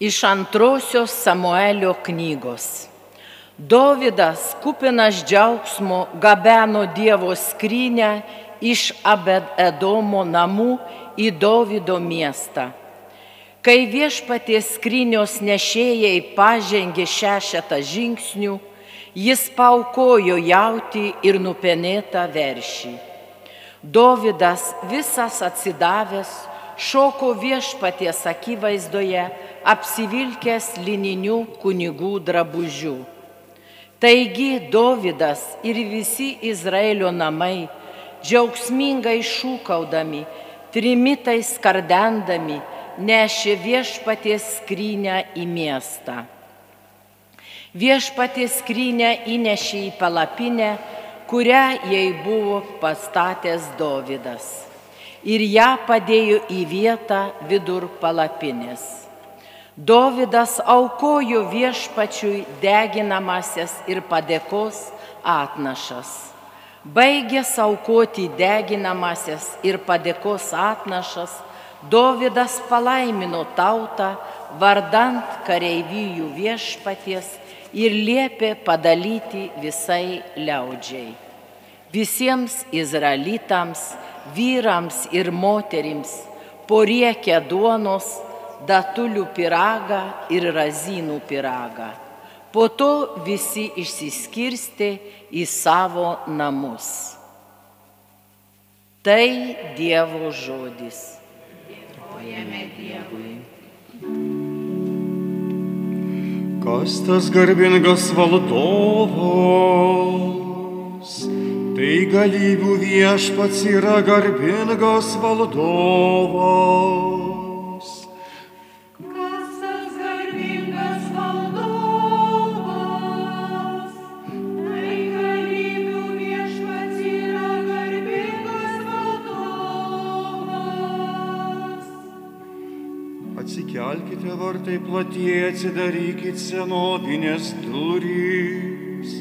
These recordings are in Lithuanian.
Iš antrosios Samuelio knygos. Dovydas, kupinas džiaugsmo, gabeno Dievo skrynę iš Abed-Edomo namų į Dovydo miestą. Kai viešpaties skrynios nešėjai pažengė šešetą žingsnių, jis paukojo jauti ir nupenėtą veršį. Dovydas visas atsidavęs šoko viešpaties akivaizdoje apsivilkęs lininių kunigų drabužių. Taigi Dovydas ir visi Izraelio namai, džiaugsmingai šūkaudami, trimitais kardendami, nešė viešpaties skrynę į miestą. Viešpaties skrynę įnešė į palapinę, kurią jai buvo pastatęs Dovydas. Ir ją padėjo į vietą vidur palapinės. Dovydas aukojo viešpačiui deginamasias ir padėkos atnašas. Baigęs aukoti deginamasias ir padėkos atnašas, Dovydas palaimino tautą vardant kareivijų viešpaties ir liepė padalyti visai liaudžiai. Visiems izraelitams, vyrams ir moterims poriekia duonos datulių piragą ir razinų piragą. Po to visi išsiskirstė į savo namus. Tai Dievo žodis. Dėkojame Dievui. Kas tas garbingas valdovas? Tai galybių viešpats yra garbingas valdovas. Vartai platie, atsidarykite senovinės durys.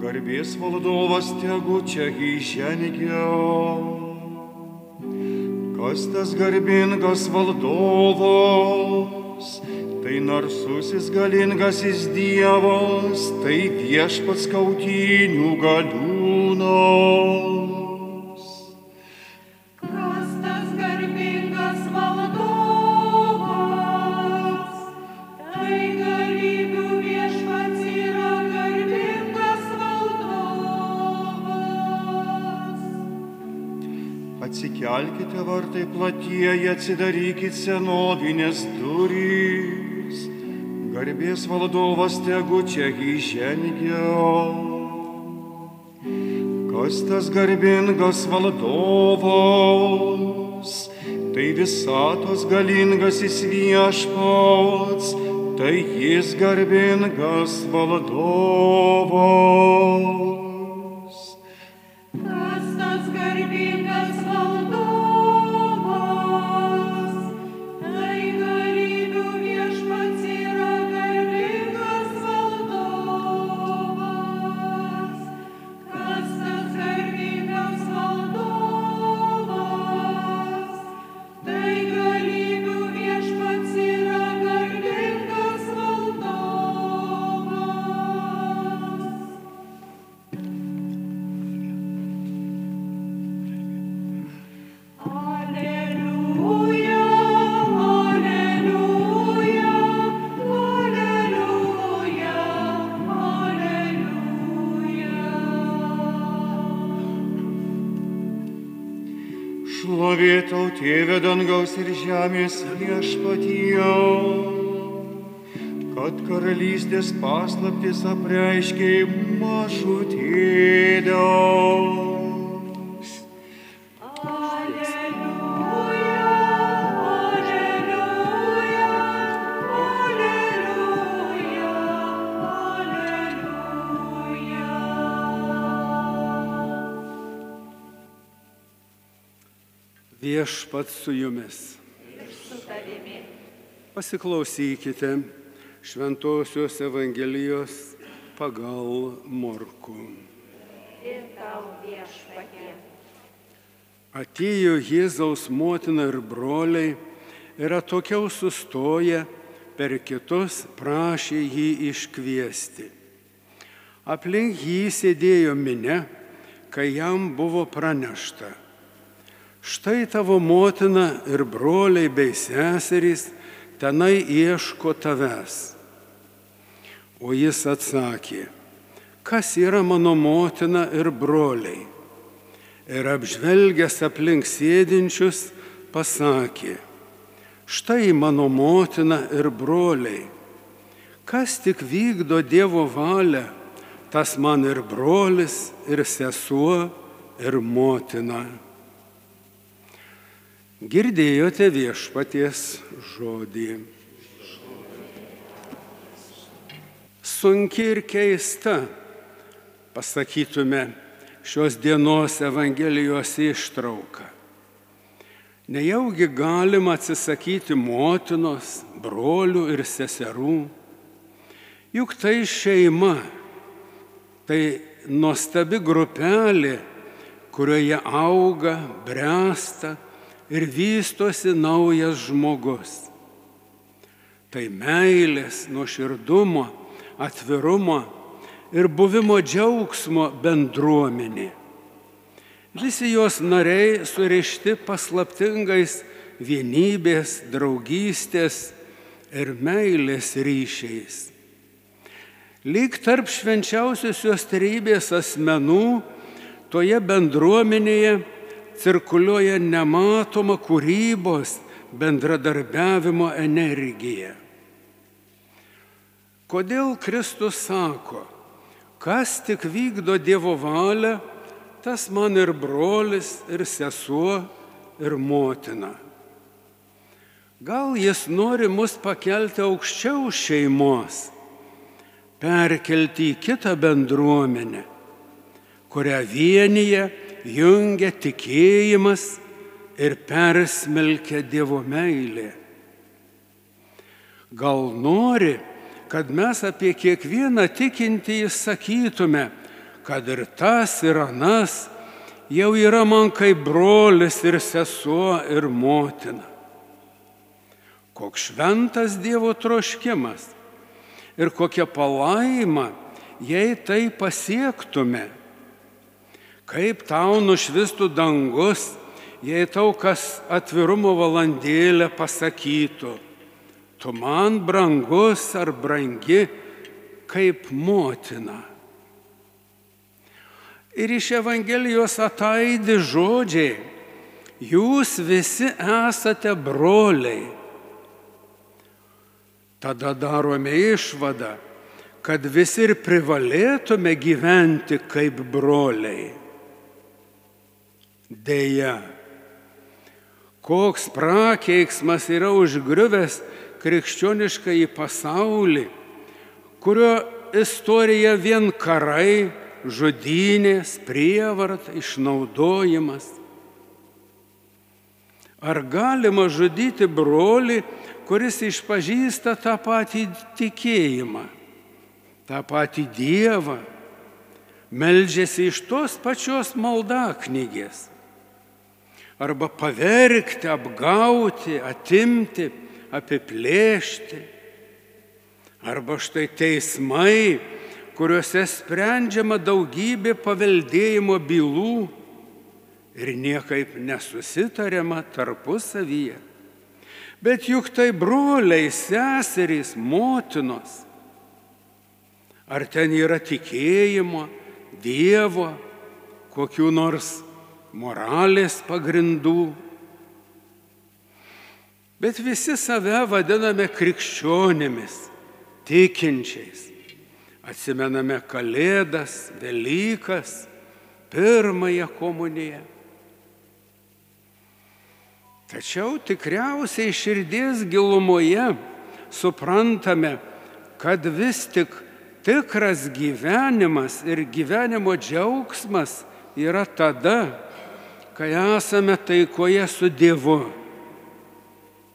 Garbės valdovas tegu čia įžengia. Kas tas garbingas valdovas? Tai narsusis galingasis Dievas, tai viešpats kautinių galiūnas. Vartai platieji, atsidarykite senovinės durys. Garbės valdovas tegu čia įžengia. Kas tas garbingas valdovas? Tai visatos galingasis viešpats, tai jis garbingas valdovas. Tėvė dangaus ir žemės viešpatyje, kad karalystės paslaptis apreiškiai mažutėlę. Viešpats su jumis. Pasiklausykite Šventojios Evangelijos pagal Morku. Ir tau viešpatie. Atėjo Jėzaus motina ir broliai ir atokiau sustoję per kitus prašė jį iškviesti. Aplink jį sėdėjo minė, kai jam buvo pranešta. Štai tavo motina ir broliai bei seserys tenai ieško tavęs. O jis atsakė, kas yra mano motina ir broliai. Ir apžvelgęs aplink sėdinčius, pasakė, štai mano motina ir broliai. Kas tik vykdo Dievo valią, tas man ir brolis, ir sesuo, ir motina. Girdėjote viešpaties žodį. Sunki ir keista, pasakytume, šios dienos Evangelijos ištrauka. Nejaugi galima atsisakyti motinos, brolių ir seserų. Juk tai šeima, tai nuostabi grupelė, kurioje auga, bręsta ir vystosi naujas žmogus. Tai meilės, nuoširdumo, atvirumo ir buvimo džiaugsmo bendruomenė. Visi jos nariai surišti paslaptingais vienybės, draugystės ir meilės ryšiais. Lyg tarp švenčiausiosios tarybės asmenų toje bendruomenėje cirkuliuoja nematoma kūrybos bendradarbiavimo energija. Kodėl Kristus sako, kas tik vykdo Dievo valią, tas man ir brolis, ir sesuo, ir motina. Gal jis nori mus pakelti aukščiau šeimos, perkelti į kitą bendruomenę, kurią vienyje jungia tikėjimas ir persmelkia Dievo meilė. Gal nori, kad mes apie kiekvieną tikintį sakytume, kad ir tas ir anas jau yra man kaip brolis ir sesuo ir motina. Koks šventas Dievo troškimas ir kokia palaima, jei tai pasiektume Kaip tau nušvistų dangus, jei tau kas atvirumo valandėlę pasakytų, tu man brangus ar brangi kaip motina. Ir iš Evangelijos ataidi žodžiai, jūs visi esate broliai. Tada darome išvadą, kad visi ir privalėtume gyventi kaip broliai. Deja, koks prakeiksmas yra užgriuvęs krikščionišką į pasaulį, kurio istorija vien karai, žudynės, prievarta, išnaudojimas. Ar galima žudyti brolį, kuris išpažįsta tą patį tikėjimą, tą patį Dievą, meldžiasi iš tos pačios maldaknygės? Arba pavergti, apgauti, atimti, apiplėšti. Arba štai teismai, kuriuose sprendžiama daugybė paveldėjimo bylų ir niekaip nesusitariama tarpusavyje. Bet juk tai broliai, seserys, motinos. Ar ten yra tikėjimo, Dievo, kokiu nors moralės pagrindų. Bet visi save vadiname krikščionėmis, tikinčiais. Atsimename Kalėdas, Velykas, pirmąją komuniją. Tačiau tikriausiai širdies gilumoje suprantame, kad vis tik tikras gyvenimas ir gyvenimo džiaugsmas yra tada, kai esame taikoje su Dievu,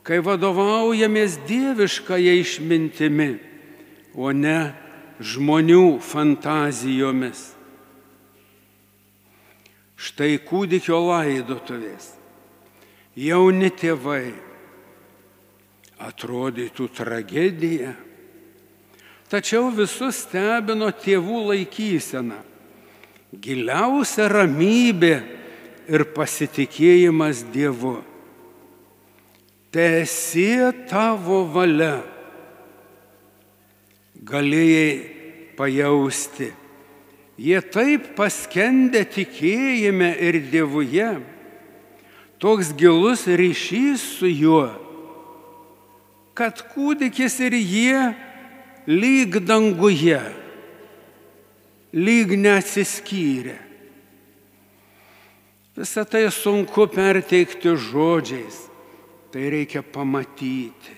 kai vadovaujamės dieviškąją išmintimi, o ne žmonių fantazijomis. Štai kūdikio laidotuvės, jauni tėvai, Atrodytų tragedija. Tačiau visus stebino tėvų laikysena. Giliausia ramybė ir pasitikėjimas Dievu. Teesie tavo valia. Galėjai pajausti. Jie taip paskendė tikėjime ir Dievuje. Toks gilus ryšys su juo, kad kūdikis ir jie lyg danguje, lyg neatsiskyrė. Visą tai sunku perteikti žodžiais, tai reikia pamatyti.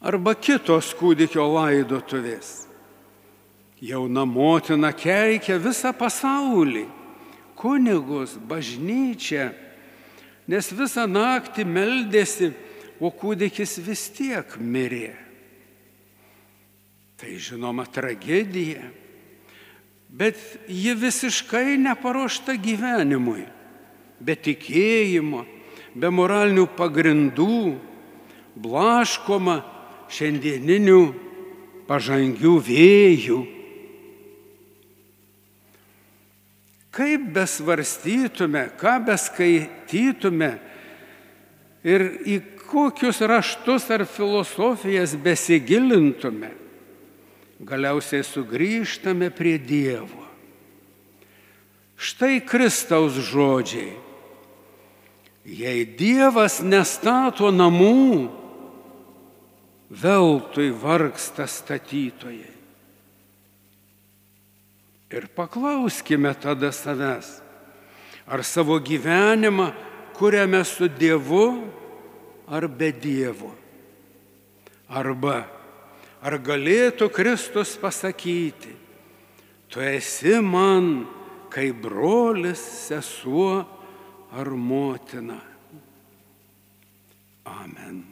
Arba kitos kūdikio laidotuvės. Jauna motina keikia visą pasaulį, kunigus, bažnyčią, nes visą naktį meldėsi, o kūdikis vis tiek mirė. Tai žinoma tragedija, bet ji visiškai neparuošta gyvenimui, be tikėjimo, be moralinių pagrindų, blaškoma šiandieninių pažangių vėjų. Kaip besvarstytume, ką beskaitytume ir į kokius raštus ar filosofijas besigilintume, galiausiai sugrįžtame prie Dievo. Štai Kristaus žodžiai. Jei Dievas nestato namų, veltui vargsta statytojai. Ir paklauskime tada savęs, ar savo gyvenimą kuriame su Dievu ar be Dievo. Arba ar galėtų Kristus pasakyti, tu esi man kaip brolis, sesuo ar motina. Amen.